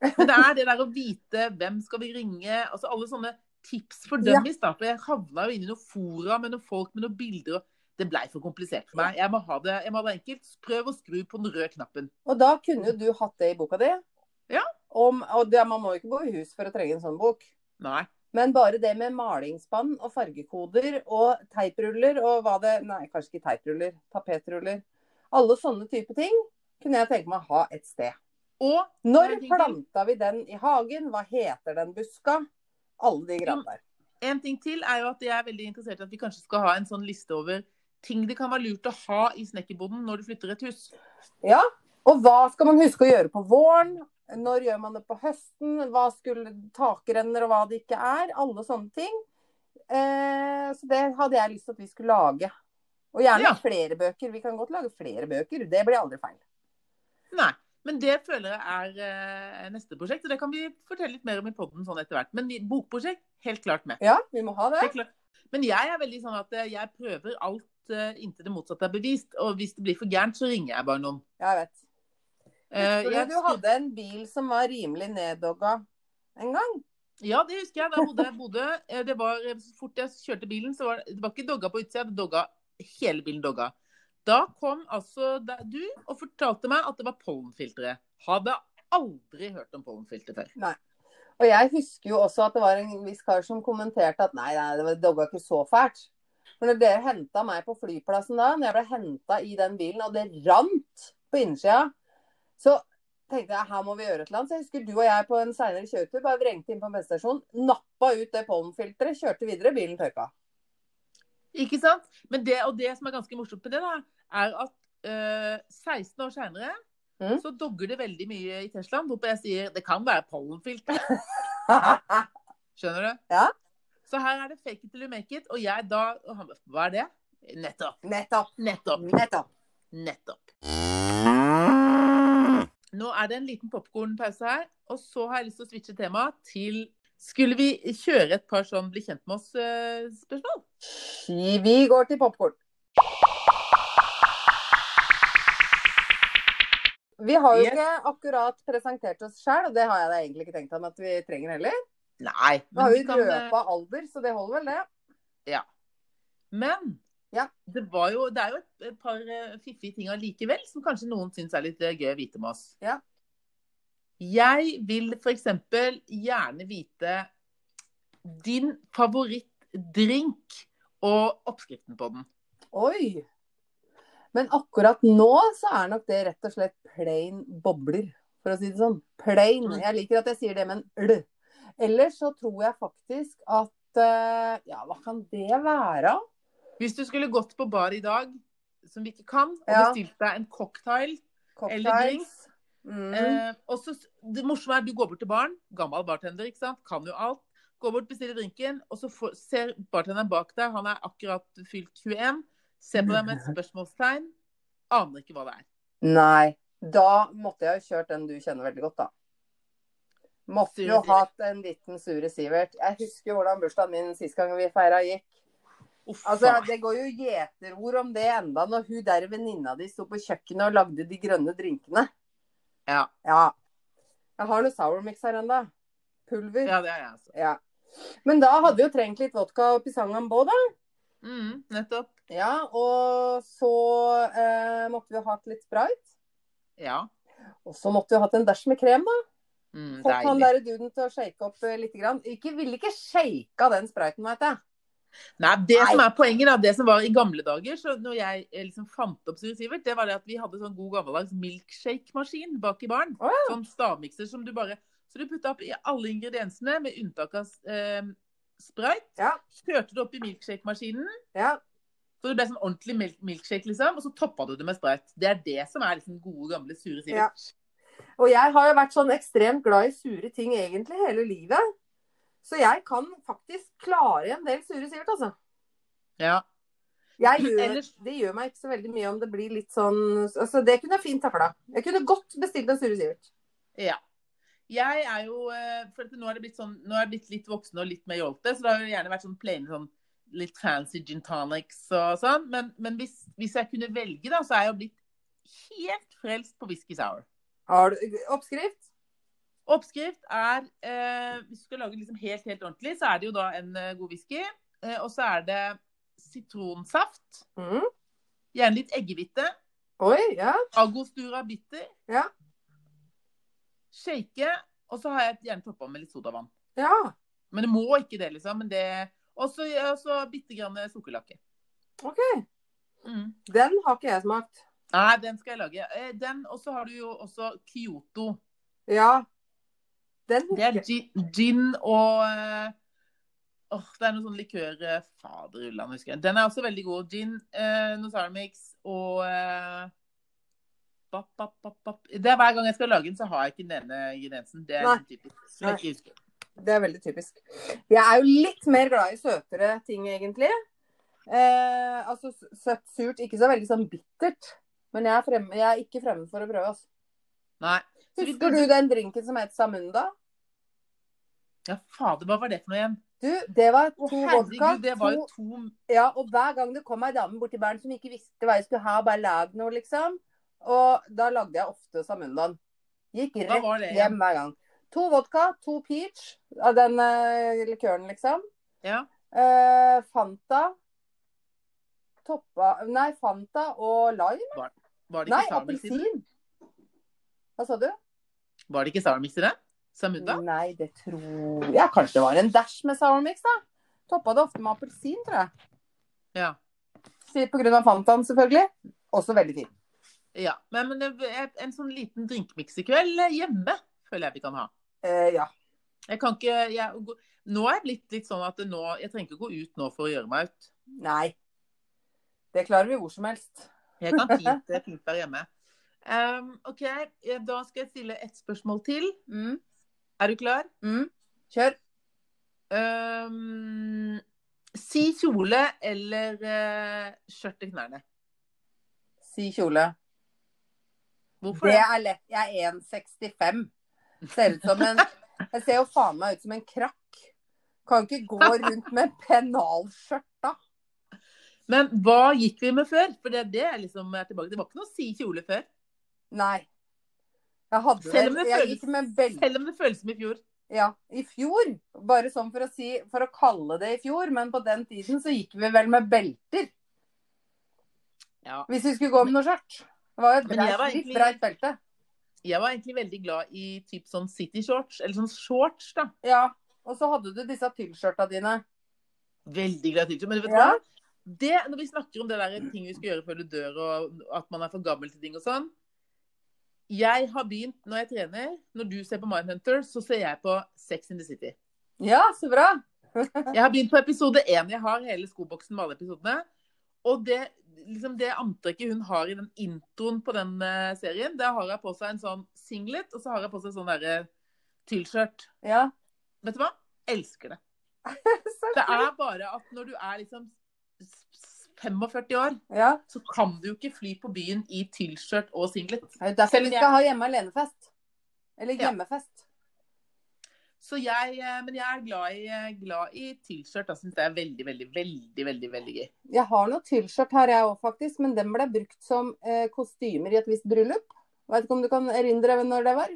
Men det er det der å vite hvem skal vi ringe, altså alle sånne tips for dummies. da, for Jeg havna jo inn i noen fora med noen folk med noen bilder. og Det blei for komplisert for meg. Jeg må ha det, jeg må ha det enkelt. Prøv å skru på den røde knappen. Og da kunne jo du hatt det i boka di. Ja. Om, og det, man må jo ikke bo i hus for å trenge en sånn bok. Nei. Men bare det med malingsspann og fargekoder og teipruller og hva det Nei, kanskje ikke teipruller. Tapetruller. Alle sånne type ting kunne jeg tenke meg å ha et sted. Og Når planta vi den i hagen? Hva heter den buska? Alle de greiene der. en ting til er jo at jeg er veldig interessert i at vi kanskje skal ha en sånn liste over ting det kan være lurt å ha i snekkerboden når du flytter et hus. Ja. Og hva skal man huske å gjøre på våren? Når gjør man det på høsten? Hva skulle takrenner og hva det ikke er? Alle sånne ting. Eh, så det hadde jeg lyst til at vi skulle lage. Og gjerne Ja. flere bøker. Vi kan godt lage flere bøker. Det blir aldri feil. Nei. Men det føler jeg er eh, neste prosjekt, og det kan vi fortelle litt mer om i poden sånn etter hvert. Men bokprosjekt, helt klart med. Ja, vi må ha det. Men jeg er veldig sånn at eh, jeg prøver alt eh, inntil det motsatte er bevist. Og hvis det blir for gærent, så ringer jeg bare noen. Jeg vet. Eh, Husker jeg du hadde en bil som var rimelig neddogga en gang? Ja, det husker jeg. Da bodde jeg i Bodø. Eh, Det var, så fort jeg kjørte bilen, så var det, det var ikke dogga på utsida, det dogga hele bilen dogga. Da kom altså du og fortalte meg at det var pollenfiltre. Hadde aldri hørt om pollenfilter før. Og jeg husker jo også at det var en viss kar som kommenterte at nei, nei, det var- dogga ikke så fælt. For når dere henta meg på flyplassen da, når jeg ble henta i den bilen, og det rant på innsida, så tenkte jeg her må vi gjøre et eller annet. Så jeg husker du og jeg på en seinere kjøretur bare vrengte inn på en bensinstasjon, nappa ut det pollenfilteret, kjørte videre, bilen tørka. Ikke sant? Men det, og det som er ganske morsomt med det, da, er at øh, 16 år seinere Mm. så dogger det veldig mye i Teslaen. Hvorpå jeg sier det kan være pollenfilter. Skjønner du? Ja. Så her er det fake it till you make it. Og jeg da Hva er det? Nettopp. Nettopp. Nettopp. Nettopp. Nettopp. Nå er det en liten popkornpause her, og så har jeg lyst til å switche tema til Skulle vi kjøre et par sånn bli kjent med oss-spørsmål? Vi går til popkorn. Vi har jo ikke akkurat presentert oss sjøl, og det har jeg da egentlig ikke tenkt om at vi trenger heller. Nei. Vi har jo kan, eh, røpa alder, så det holder vel, det. Ja. Men Ja. det, var jo, det er jo et, et par eh, fiffige ting allikevel som kanskje noen syns er litt eh, gøy å vite med oss. Ja. Jeg vil f.eks. gjerne vite din favorittdrink og oppskriften på den. Oi! Men akkurat nå så er nok det rett og slett plain bobler, for å si det sånn. Plain. Mm. Jeg liker at jeg sier det med en l. Ellers så tror jeg faktisk at eh, Ja, hva kan det være? Hvis du skulle gått på bar i dag, som vi ikke kan, og Ja. bestilt deg en cocktail Eller drinks Mm. eh, og så, Det morsomme er at du går bort til baren, gammel bartender, ikke sant, kan jo alt. Går bort, bestiller drinken, og så får, ser bartenderen bak deg, han er akkurat fylt 21, ser på deg med et spørsmålstegn, aner ikke hva det er. Nei. Da måtte jeg jo kjørt den du kjenner veldig godt, da. Måtte jo hatt en liten Sure Sivert. Jeg husker hvordan bursdagen min sist gang vi feira gikk. Uff, Altså. Det går jo gjeterord om det enda når hun der venninna di sto på kjøkkenet og lagde de grønne drinkene. ja. Ja. Jeg har noe sour mix her ennå. Pulver. Ja. ja, det har jeg, altså. Men da hadde vi jo trengt litt vodka og pisangambo, da. Mm, nettopp. Ja, og så eh, måtte vi ha hatt litt sprite. Ja. Og så måtte vi ha hatt en dæsj med krem, da. Mm, Fått han der duden til å shake opp eh, litt. Grann. Ikke, ville ikke shaka den spriten, veit jeg. Nei, det Nei. som er poenget, da, det som var i gamle dager, så når jeg eh, liksom fant opp Sivert, det var det at vi hadde sånn god gammeldags milkshake-maskin bak i baren. Oh. ja. Sånn stavmikser som du bare Så du putta opp i alle ingrediensene, med unntak av eh, sprite. Ja. Kjørte det opp i milkshake-maskinen, Ja. så det ble sånn ordentlig milk milkshake, liksom. Og så toppa du det med sprite. Det er det som er liksom gode, gamle Sure Sivert. Og jeg har jo vært sånn ekstremt glad i sure ting egentlig hele livet. Så jeg kan faktisk klare en del sure Sivert, altså. Ja. Jeg gjør, Ellers- det gjør meg ikke så veldig mye om det blir litt sånn altså Det kunne jeg fint takla. Jeg kunne godt bestilt en sure Sivert. Ja. Jeg er jo eh, For at nå er det blitt sånn Nå er jeg blitt litt voksen og litt mer jålete, så det har jo gjerne vært sånn plain sånn litt fancy gin tonics og sånn. Men, men hvis, hvis jeg kunne velge, da, så er jeg jo blitt helt frelst på whisky sour. Har du oppskrift? Oppskrift er eh, Hvis du skal lage liksom helt, helt ordentlig, så er det jo da en eh, god whisky. Eh, og så er det sitronsaft. Mm. Gjerne litt eggehvite. Oi, ja. Agostura bitter. Ja. Shake. Og så har jeg gjerne toppa med litt sodavann. Ja. Men det må ikke det, liksom. Men det Og så bitte grann sukkerlakke. OK. Mm. Den har ikke jeg smakt. Nei, den skal jeg lage. Eh, Den, Og så har du jo også Kyoto. Ja. Den Det er gin, og Åh, Åh, Det er noe sånn likør eh, Faderullan, husker jeg. Den er også veldig god. Gin, eh, noe og eh, bap, bap, bap, bap. Det er Hver gang jeg skal lage den, så har jeg ikke den ene ingrediensen. Det er Nei. liksom typisk. Det er veldig typisk. Jeg er jo litt mer glad i søtere ting, egentlig. Eh, altså søtt, surt, ikke så veldig sånn bittert. Men jeg er, fremme, jeg er ikke fremmed for å prøve. Altså. Nei. Husker du den drinken som het Samunda? Ja, fader, hva var det for noe igjen? Du, det var to vodka. herregud, det var jo To, ja, og hver gang det kom ei dame borti baren som ikke visste hva jeg skulle ha, bare lag noe, liksom. Og da lagde jeg ofte Samundaen. Gikk rett var det hjem hver gang. To vodka, to peach av den uh, likøren, liksom. Ja. Uh, Fanta. Toppa Nei, Fanta og lime. Var det ikke Nei, appelsin. Hva sa du? Var det ikke Sour Mix i det? Samunda? Nei, det tror jeg kanskje det var en dash med sour mix, da. Toppa det ofte med appelsin, tror jeg. Ja. På grunn av Fantaen, selvfølgelig. Også veldig fin. ja. Men, men en sånn liten drinkmix i kveld eh, hjemme føler jeg vi kan ha. Eh, ja. Jeg kan ikke jeg, Nå er jeg blitt litt sånn at nå, jeg trenger ikke gå ut nå for å gjøre meg ut. Nei. Det klarer vi hvor som helst. Jeg kan fint, eh, fint være hjemme. Um, OK, eh, da skal jeg stille ett spørsmål til. Mm. Er du klar? Mm. Kjør. Um, si kjole eller uh, skjørt til knærne. Si kjole. Hvorfor Det er lett. Jeg er 1,65. Ser ut som en Jeg ser jo faen meg ut som en krakk. Kan ikke gå rundt med pennalskjørt, da. Men hva gikk vi med før? For det, det er liksom er tilbake. Det var ikke noe si kjole før. Nei. Jeg hadde Selv det Jeg gikk med belte. Selv om det føles som i fjor. Ja, i fjor. Bare sånn for å si For å kalle det i fjor, men på den tiden så gikk vi vel med belter. Ja. Hvis vi skulle gå med noe skjørt. Det var jo et breit, var litt breit belte. Jeg var egentlig veldig glad i typ sånn city shorts, eller sånn shorts, da. Ja. Og så hadde du disse tyllskjørta dine. Veldig glad i Men vet du Ja. hva? Det, når vi snakker om det der ting vi skal gjøre før du dør, og at man er for gammel til ting og sånn Jeg har begynt, når jeg trener Når du ser på Mindhunter, så ser jeg på Sex in the City. Ja, så bra. Jeg har begynt på episode én. Jeg har hele skoboksen med alle episodene. Og det, liksom det antrekket hun har i den introen på den eh, serien, der har hun på seg en sånn singlet, og så har hun på seg sånn derre tyllskjørt. Ja. Vet du hva? Elsker det. Det er bare at når du er liksom 45 år, Ja. så kan du jo ikke fly på byen i tilskjørt og singlet. Det er derfor vi skal ha hjemme alene-fest. Eller Ja. hjemmefest. Så jeg, eh, men jeg er glad i, eh, glad i tyllskjørt. Jeg syns det er veldig, veldig, veldig veldig, veldig gøy. Jeg har noe tilskjørt her, jeg òg, faktisk. Men den ble brukt som eh, kostymer i et visst bryllup. Vet ikke om du kan erindre når det var?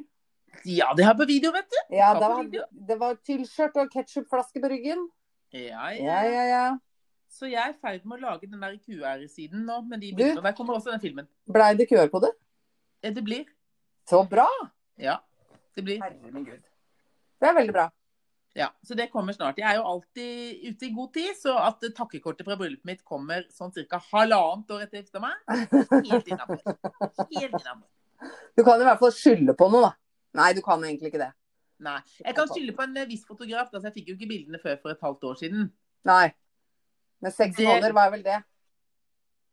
Ja, det har på video, vet du. Ja, det var, det var tyllskjørt og ketsjupflaske på ryggen. Ja, Ja, ja. ja, ja. Så jeg er i ferd med å lage den der QR-siden nå. Men de bildene. Der kommer også den filmen. Blei det QR-kode? det? Det blir. Så bra! Ja, det blir. Herre min gud. Det er veldig bra. Ja, Så det kommer snart. Jeg er jo alltid ute i god tid, så at takkekortet fra bryllupet mitt kommer sånn ca. halvannet år etter gifta meg, helt innafor. Helt innafor. Du kan i hvert fall skylde på noe, da. Nei, du kan egentlig ikke det. Nei. Jeg kan skylde på en eh, viss fotograf. Altså, jeg fikk jo ikke bildene før for et halvt år siden. Nei. Men seks måneder er vel det.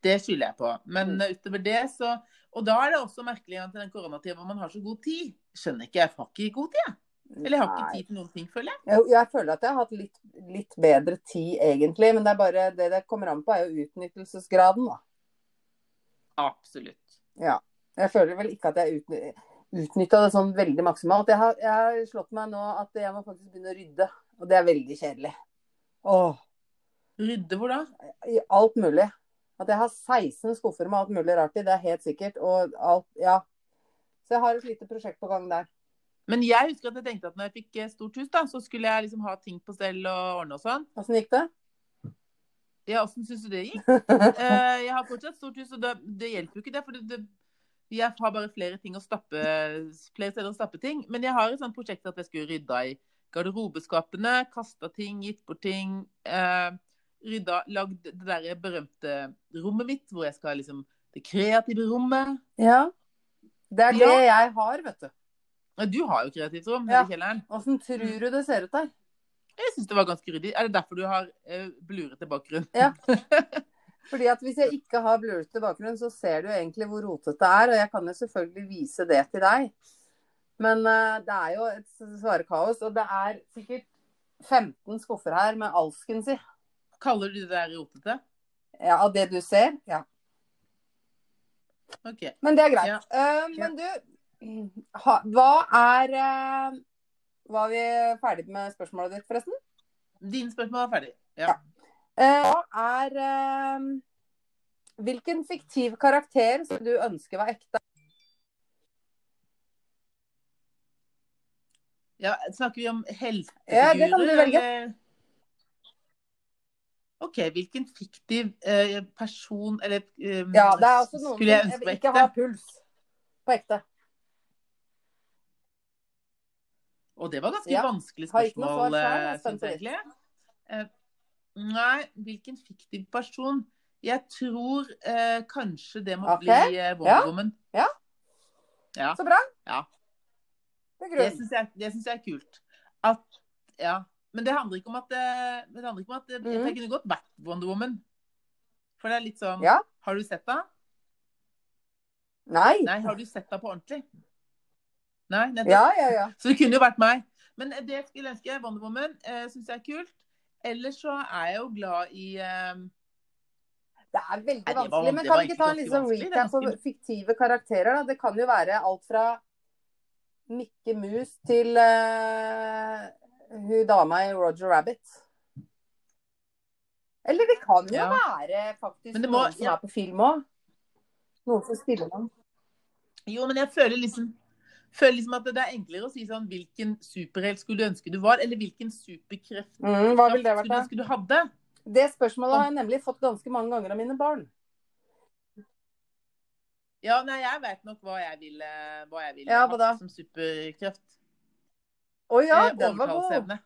Det skylder jeg på. Men Mm. utover det, så Og da er det også merkelig at den koronatida hvor man har så god tid Skjønner ikke, jeg har ikke god tid, jeg. Eller jeg har ikke tid til noen ting, føler jeg. Jeg, jeg føler at jeg har hatt litt, litt bedre tid, egentlig. Men det er bare det det kommer an på, er jo utnyttelsesgraden, da. Absolutt. Ja. Jeg føler vel ikke at jeg utny utnytta det sånn veldig maksimalt. Jeg har, jeg har slått meg nå at jeg må faktisk begynne å rydde. Og det er veldig kjedelig. Åh, Rydde hvor da? i alt mulig. At jeg har 16 skuffer med alt mulig rart i, det er helt sikkert. Og alt Ja. Så jeg har et lite prosjekt på gang der. Men jeg husker at jeg tenkte at når jeg fikk eh, stort hus, da, så skulle jeg liksom ha ting på stell og ordne og sånn. Åssen gikk det? Ja, åssen syns du det gikk? Eh, jeg har fortsatt stort hus, og det, det hjelper jo ikke det. For det, det, jeg har bare flere stappe, flere steder å stappe ting. Men jeg har et sånt prosjekt at jeg skulle rydda i garderobeskapene, kasta ting, gitt bort ting. Eh, rydda, lagd det der berømte rommet mitt, hvor jeg skal liksom Det kreative rommet. Ja. Det er det Ja. jeg har, vet du. Du har jo kreativt rom Ja. i kjelleren. Åssen tror du det ser ut der? Jeg syns det var ganske ryddig. Er det derfor du har uh, blurete bakgrunn? Ja. Fordi at Hvis jeg ikke har blurete bakgrunn, så ser du egentlig hvor rotete det er. Og jeg kan jo selvfølgelig vise det til deg. Men uh, det er jo et svare kaos. Og det er sikkert 15 skuffer her med alsken si. Kaller du det der rotete? Ja, av det du ser. Ja. Ok. Men det er greit. Ja. Uh, men du, ha, hva er uh, Var vi ferdig med spørsmålet ditt, forresten? Dine spørsmål er ferdig. Ja. ja. Hva er eh, Hvilken fiktiv karakter som du ønsker var ekte? ja. Snakker vi om heltefigurer? Ja, det kan du velge. eller- OK, hvilken fiktiv eh, person eller eh, Ja, det er også noen skulle jeg ønske på ekte? ikke ha puls på ekte. Og det var ganske Ja. vanskelig spørsmål, jeg eh, synes jeg egentlig. Eh, nei, hvilken fiktiv person? Jeg tror eh, kanskje det må okay. bli eh, Wonder ja. Ja. Ja. Så bra. Ja. Det Det syns jeg, jeg er kult. At, ja. Men det handler ikke om at, eh, det handler ikke om at eh, Mhm. Jeg kunne godt vært Wonder Woman. For det er litt sånn Ja. Har du sett henne? Nei. Nei, har du sett henne på ordentlig? Nei, nettopp. Ja, ja, ja. Så det kunne jo vært meg. Men det jeg skulle ønske Wonder Woman eh, syns jeg er kult. Ellers så er jeg jo glad i eh, Det er veldig Nei, det var- vanskelig. Men kan vi ikke ta en litt vanskelig. Det er recap på fiktive karakterer? da? Det kan jo være alt fra Mikke Mus til eh, hun dama i Roger Rabbit. Eller det kan jo Ja. være faktisk må- noen som ja. er på film òg. Noen som spiller dem. Jo, men jeg føler liksom føler liksom at det er enklere å si sånn Hvilken superhelt skulle du ønske du var? Eller hvilken superkreft Mm, hva ville det vært, skulle du ønske du hadde? Det spørsmålet har jeg nemlig fått ganske mange ganger av mine barn. Ja, nei, jeg vet nok hva jeg ville, hva jeg ville Ja, hatt som superkreft. Å ja, Eh, den var god.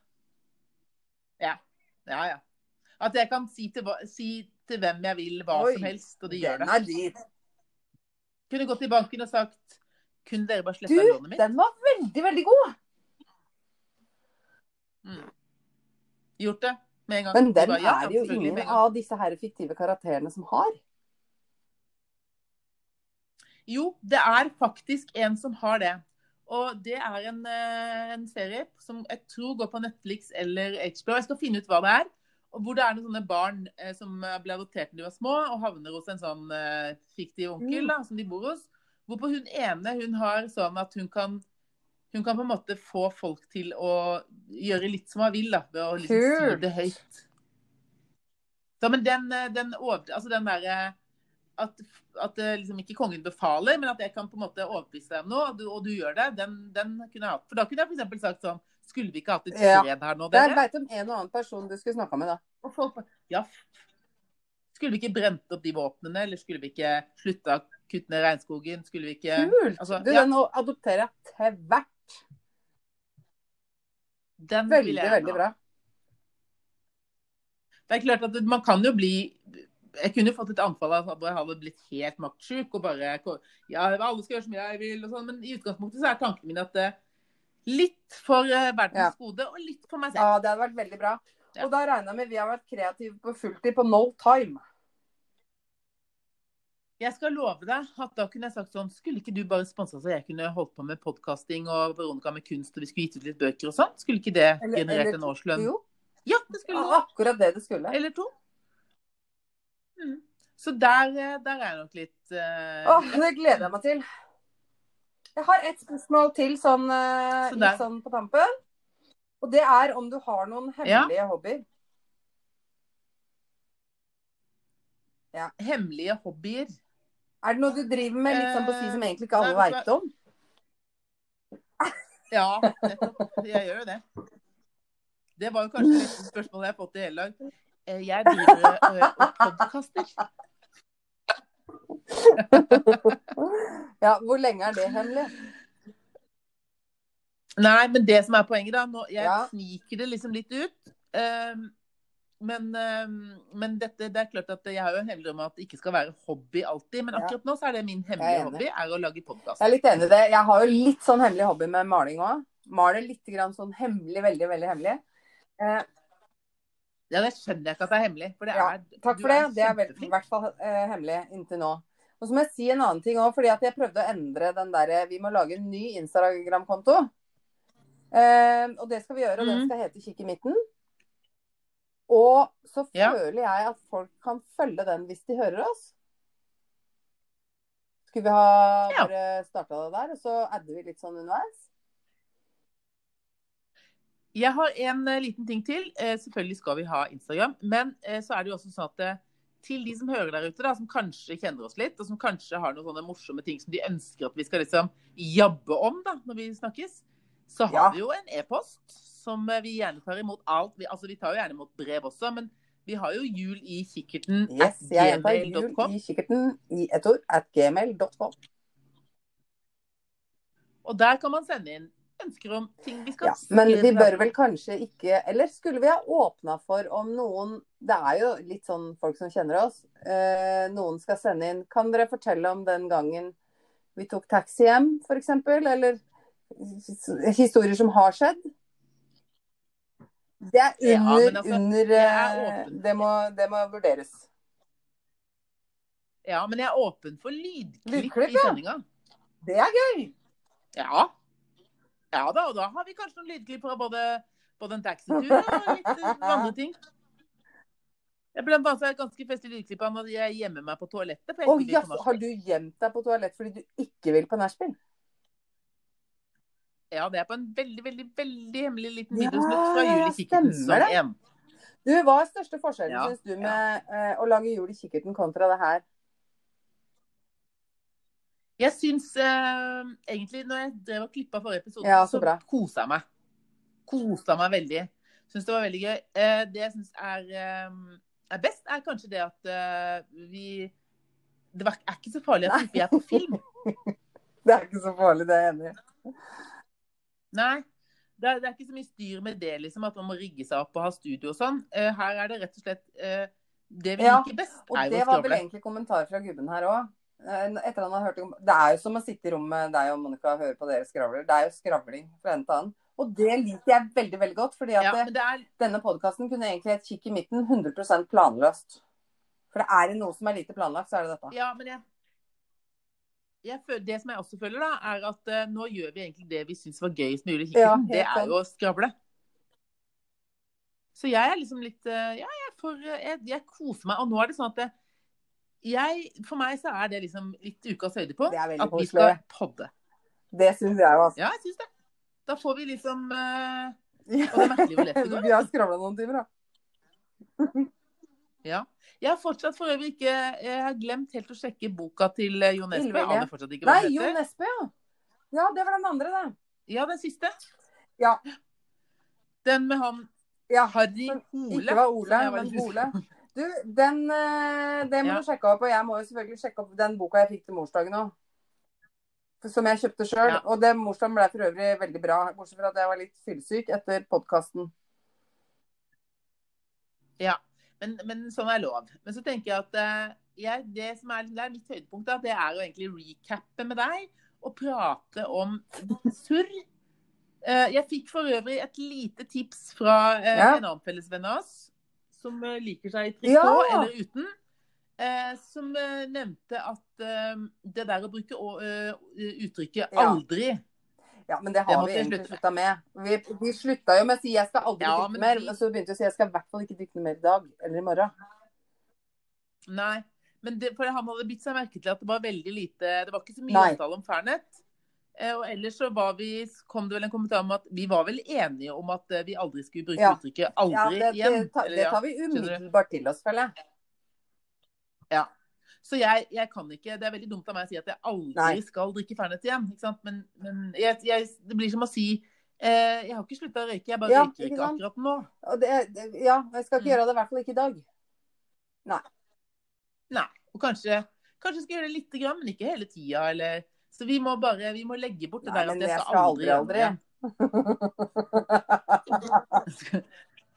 Ja. Ja, ja. At jeg kan si til, si til hvem jeg vil hva Oi, som helst, og de gjør det. Kunne gått i banken og sagt Kunne dere bare sletta lånet mitt? Du, den var veldig, veldig god. Mm. Gjort det med en gang. Men den bare, ja, er det jo ingen av disse her fiktive karakterene som har. Jo, det er faktisk en som har det. Og det er en, eh, en serie som jeg tror går på Netflix eller HBO. Jeg skal finne ut hva det er. Og hvor det er noen sånne barn eh, som ble adoptert da de var små, og havner hos en sånn eh, fiktiv onkel da, som de bor hos. Hvorpå hun ene hun har sånn at hun kan hun kan på en måte få folk til å gjøre litt som hun vil, da, ved å liksom si det høyt. Så, men den, den, over, altså den derre at, at eh, liksom ikke kongen befaler, men at jeg kan på en måte overbevise deg om noe, og du, og du gjør det, den, den kunne jeg hatt. For da kunne jeg f.eks. sagt sånn Skulle vi ikke hatt et Ja. fred her nå, Jeg dere? veit om en og annen person du skulle snakka med, da. Og folk Ja. Skulle vi ikke brent opp de våpnene, eller skulle vi ikke slutta å kutte ned regnskogen? Skulle vi ikke Kult! altså, du, ja. den adopterer jeg til hvert. Den Veldig, jeg veldig bra. Det er klart at man kan jo bli Jeg kunne jo fått et anfall av at jeg hadde blitt helt maktsjuk og bare Ja, alle skal gjøre som jeg vil og sånn, men i utgangspunktet så er tanken min at eh, litt for eh, verdens gode og litt for meg selv. Ja, det hadde vært veldig bra. Ja. Og da regner jeg med vi har vært kreative på fulltid på no time. Jeg skal love deg at da kunne jeg sagt sånn Skulle ikke du bare sponsa så jeg kunne holdt på med podkasting og Veronica med kunst, og vi skulle gitt ut litt bøker og sånn? Skulle ikke det generert eller- en årslønn? Jo, Ja, det skulle ja, akkurat det det skulle. Eller to. Mm. Så der, eh, der er jeg nok litt uh, Åh, det gleder jeg meg til. Jeg har et spørsmål til sånn, uh, Så litt sånn på tampen. Og det er om du har noen hemmelige hobbyer. hemmelige hobbyer. Er det noe du driver med litt sånn på si som egentlig ikke alle veit om? Ja, nettopp. Jeg gjør jo det. Det var jo kanskje det spørsmål spørsmålet jeg har fått i hele dag. Eh, Jeg driver eh, og podkaster. Ja, hvor lenge er det hemmelig? Nei, men det som er poenget, da nå, Jeg Ja. sniker det liksom litt ut. Um, men, um, men dette, det er klart at jeg har jo en hemmelig om at det ikke skal være hobby alltid. Men akkurat nå så er det min hemmelige hobby er å lage podkast. Jeg er litt enig i det. Jeg har jo litt sånn hemmelig hobby med maling òg. Maler litt grann sånn hemmelig, veldig, veldig hemmelig. Eh, Ja, det skjønner jeg ikke at det er hemmelig. Det Ja, er, takk for det. Det er vel, i hvert fall eh, hemmelig inntil nå. Og så må jeg si en annen ting òg, fordi at jeg prøvde å endre den derre Vi må lage en ny Instagram-konto. Eh, og det skal vi gjøre, og den Mhm. skal hete Kikk i midten. Og så Ja. føler jeg at folk kan følge den hvis de hører oss. Skulle vi ha Ja. bare starta det der, og så adder vi litt sånn underveis? Jeg har en eh, liten ting til. Eh, selvfølgelig skal vi ha Instagram. Men eh, så er det jo også sånn at til de som hører der ute, da, som kanskje kjenner oss litt, og som kanskje har noen sånne morsomme ting som de ønsker at vi skal liksom jabbe om da, når vi snakkes, så har Ja. vi jo en e-post som vi gjerne tar imot alt. Vi, altså, vi tar jo gjerne imot brev også, men vi har jo jul i kikkerten Yes, at gjentar jul i kikkerten i ett ord at gmail.com. Og der kan man sende inn ønsker om ting vi skal Ja, men vi bør vel kanskje ikke Eller skulle vi ha åpna for om noen Det er jo litt sånn folk som kjenner oss. Eh, noen skal sende inn Kan dere fortelle om den gangen vi tok taxi hjem, f.eks.? Eller historier som har skjedd? Det er under, ja, altså, under det, er eh, det, må, det må vurderes. Ja, men jeg er åpen for lydklipp, Lydklipp, i ja. sendinga. Det er gøy! Ja. Ja da, og da har vi kanskje noen lydklipp fra både, både en taxitur og litt andre ting. Jeg ble bare det ganske festlig lydklipp av når jeg gjemmer meg på toalettet. Å vil på har du gjemt deg på toalett fordi du ikke vil på nachspiel? Ja, det er på en veldig, veldig veldig hemmelig liten Ja, fra Jul i kikkerten det. 1. Du, Hva er største forskjellen, Ja, syns du, med eh, å lage jul i kikkerten kontra det her? Jeg syns eh, egentlig, når jeg drev og klippa forrige episode, Ja, så så, kosa jeg meg. Kosa meg veldig. Syns det var veldig gøy. Eh, det jeg syns er, eh, er best, er kanskje det at eh, vi Det var, er ikke så farlig at vi er på film. Det er ikke så farlig, det er jeg enig i. Nei. Det er, det er ikke så mye styr med det, liksom, at man må rigge seg opp og ha studio og sånn. Eh, her er det rett og slett eh, Det vi liker best, Og er jo det var vel egentlig kommentar fra gubben her òg. Etter han har hørt om Det er jo som å sitte i rommet med deg og Monica og høre på dere skravler. Det er jo skravling fra ende til annen. Og det liker jeg veldig veldig godt. fordi at Ja, er denne podkasten kunne egentlig hett Kikk i midten 100% planløst. For det er noe som er lite planlagt, så er det dette. Ja, men jeg, jeg føler, Det som jeg også føler, da, er at uh, nå gjør vi egentlig det vi syns var gøyest med Ja, det er jo å skravle. Så jeg er liksom litt uh, Ja, jeg, får, uh, jeg, jeg koser meg. Og nå er det sånn at det, jeg, For meg så er det liksom litt ukas høydepunkt. At vi koselig. skal podde. Det syns jeg jo, altså. Ja, jeg syns det. Da får vi liksom uh, Og det er merkelig hvor lett det går. Vi har skravla noen timer, da. Ja. Jeg har fortsatt for øvrig ikke Jeg har glemt helt å sjekke boka til eh, Jo Nesbø. Jeg aner fortsatt ikke hva Nei, den Jo. Nesbø, ja. Ja, det var den andre, det. Ja, den siste. Ja. Den med han Ja, Harry Ole. Ikke var Ole, men på. Du, den, eh, det må Ja. du sjekke opp. Og jeg må jo selvfølgelig sjekke opp den boka jeg fikk til morsdagen òg. Som jeg kjøpte sjøl. Ja. Og det morsdagen ble for øvrig veldig bra. Bortsett fra at jeg var litt fyllesyk etter podkasten. Ja, men, men sånn er lov. Men så tenker jeg at eh, jeg, det som er, det er mitt høydepunkt, da, det er å egentlig recappe med deg og prate om surr. Eh, jeg fikk for øvrig et lite tips fra Ja. en annen fellesvenn av oss, som eh, liker seg i trikot Ja. eller uten. Eh, som eh, nevnte at eh, det der å bruke å, eh, uttrykket 'aldri' Ja, men det har det vi egentlig slutta med. Vi, vi slutta jo med å si 'jeg skal aldri Ja, drikke men mer', og så begynte vi å si 'jeg skal i hvert fall ikke drikke mer i dag eller i morgen'. Nei. Men det, for han hadde bitt seg merke til at det var veldig lite Det var ikke så mye Nei. omtale om Fernet. Eh, og ellers så vi, kom det vel en kommentar om at vi var vel enige om at eh, vi aldri skulle bruke Ja. uttrykket Ja, 'aldri' det, igjen. det, tar- det tar vi umiddelbart til oss, føler jeg. Ja. Så jeg, jeg kan ikke Det er veldig dumt av meg å si at jeg aldri Nei. skal drikke Fernet igjen. Ikke? Men, men jeg, jeg, det blir som å si eh, Jeg har ikke slutta å røyke, jeg bare Ja, røyker ikke ikke akkurat nå. Og det, det, ja, jeg skal ikke Mm. gjøre det, i hvert fall ikke i dag. Nei. Og kanskje, kanskje skal jeg gjøre det lite grann, men ikke hele tida. Eller Så vi må bare vi må legge bort det Nei, der at jeg jeg skal aldri, aldri.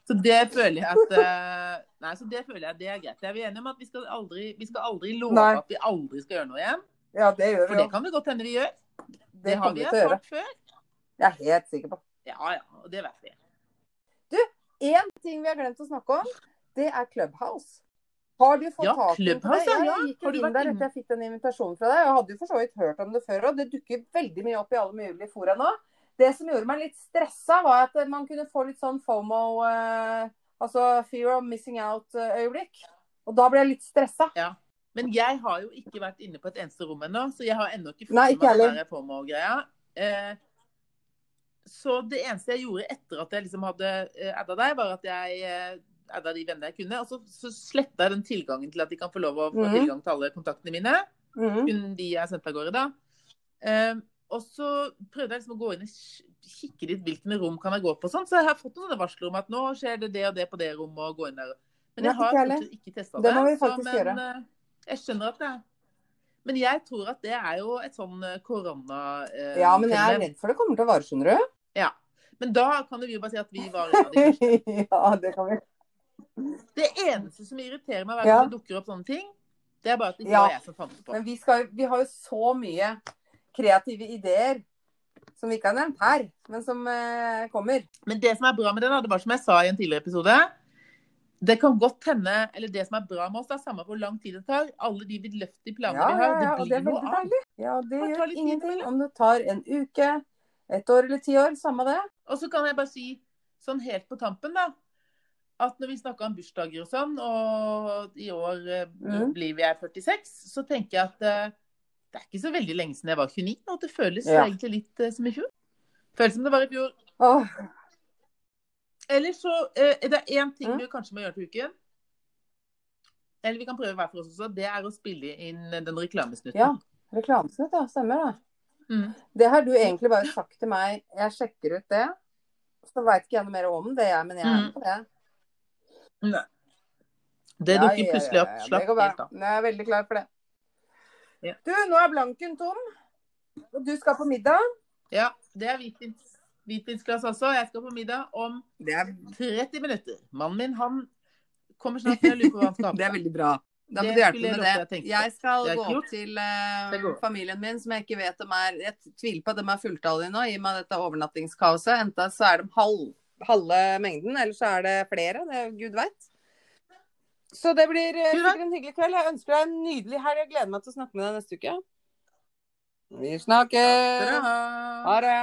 Så det føler jeg at eh, Nei, så det føler jeg det er greit. Jeg Er vi enige om at vi skal aldri, vi skal aldri love Nei. at vi aldri skal gjøre noe igjen? Ja, det gjør vi For det kan det godt hende vi gjør. Det Det har vi erfart før. Jeg er helt sikker på. Ja ja, og det vet vi. Én ting vi har glemt å snakke om, det er Clubhouse. Har du fått Ja, tak i det? Ja. Jeg gikk inn der etter jeg fikk den invitasjonen fra deg. Jeg hadde jo for så vidt hørt om det før, og det dukker veldig mye opp i alle mulige fora nå. Det som gjorde meg litt stressa, var at man kunne få litt sånn FOMO, eh, Altså fear of missing out-øyeblikk. Og da ble jeg litt stressa. Ja. Men jeg har jo ikke vært inne på et eneste rom ennå, så jeg har ennå ikke fått Nei, med meg FOMO-greia. Eh, så det eneste jeg gjorde etter at jeg liksom hadde eh, adda deg, var at jeg eh, adda de vennene jeg kunne. Og så, så sletta jeg den tilgangen til at de kan få lov å få Mhm. tilgang til alle kontaktene mine. Mm. Kun de jeg sendte av gårde, da. Um, og så prøvde jeg liksom å gå inn og kikke litt hvilke rom kan jeg gå på. Sånn. Så jeg har fått noen varsler om at nå skjer det det og det på det rommet, og gå inn der. Men jeg har ikke testa Det det. må vi så, men, eh, jeg skjønner at det er Men jeg tror at det er jo et sånn eh, korona... eh, Ja, men jeg er redd for det kommer til å vare, skjønner du. Ja. Men da kan vi jo bare si at vi var en av de første. ja, det kan vi. Det eneste som irriterer meg hver Ja. det dukker opp sånne ting, det er bare at det ikke Ja. var jeg som fant det på. Men vi, skal, vi har jo så mye kreative ideer som vi ikke har nevnt her, men som eh, kommer. Men det som er bra med den, det var som jeg sa i en tidligere episode Det kan godt hende, eller det som er bra med oss, det er samme hvor lang tid det tar. Alle de vidløftige planene Ja, vi har, det blir det noe annet av. deilig. Ja, det gjør ingenting om det tar en uke, et år eller ti år. Samme det. Og så kan jeg bare si sånn helt på tampen, da. At når vi snakker om bursdager og sånn, og i år eh, Mm. blir vi er 46, så tenker jeg at eh, det er ikke så veldig lenge siden jeg var 29, og det føles Ja. egentlig litt eh, som i fjor. Føles som det var i fjor. Åh, Eller så er det én ting Mm. vi kanskje må gjøre til uken. Eller vi kan prøve hver for oss også. Det er å spille inn den reklamesnutten. ja. Reklamesnutt, ja. Stemmer det. Mm. Det har du egentlig bare sagt til meg. Jeg sjekker ut det. Så veit ikke jeg noe mer om det, jeg, men jeg er Mm. med på det. Nei. Det Ja, dukker ja, plutselig opp. Slapp helt av. Jeg er veldig klar for det. Ja. Du, nå er blanken tom. Og du skal på middag. Ja, det er hvitvins, hvitvinsglass også. Jeg skal på middag om Det er, 30 minutter. Mannen min han kommer snart til å lure på hva han skal ha på det er veldig bra. Da må du hjelpe med det. Jeg. Jeg skal Det gå opp til uh, familien min, som jeg ikke vet om er Jeg tviler på at de er fulltallige nå, i og med dette overnattingskaoset. Enten så er de halv, halve mengden, eller så er det flere. Det Gud veit. Så det blir eh, sikkert en hyggelig kveld. Jeg ønsker deg en nydelig helg. Jeg gleder meg til å snakke med deg neste uke. Vi snakkes. Ha det.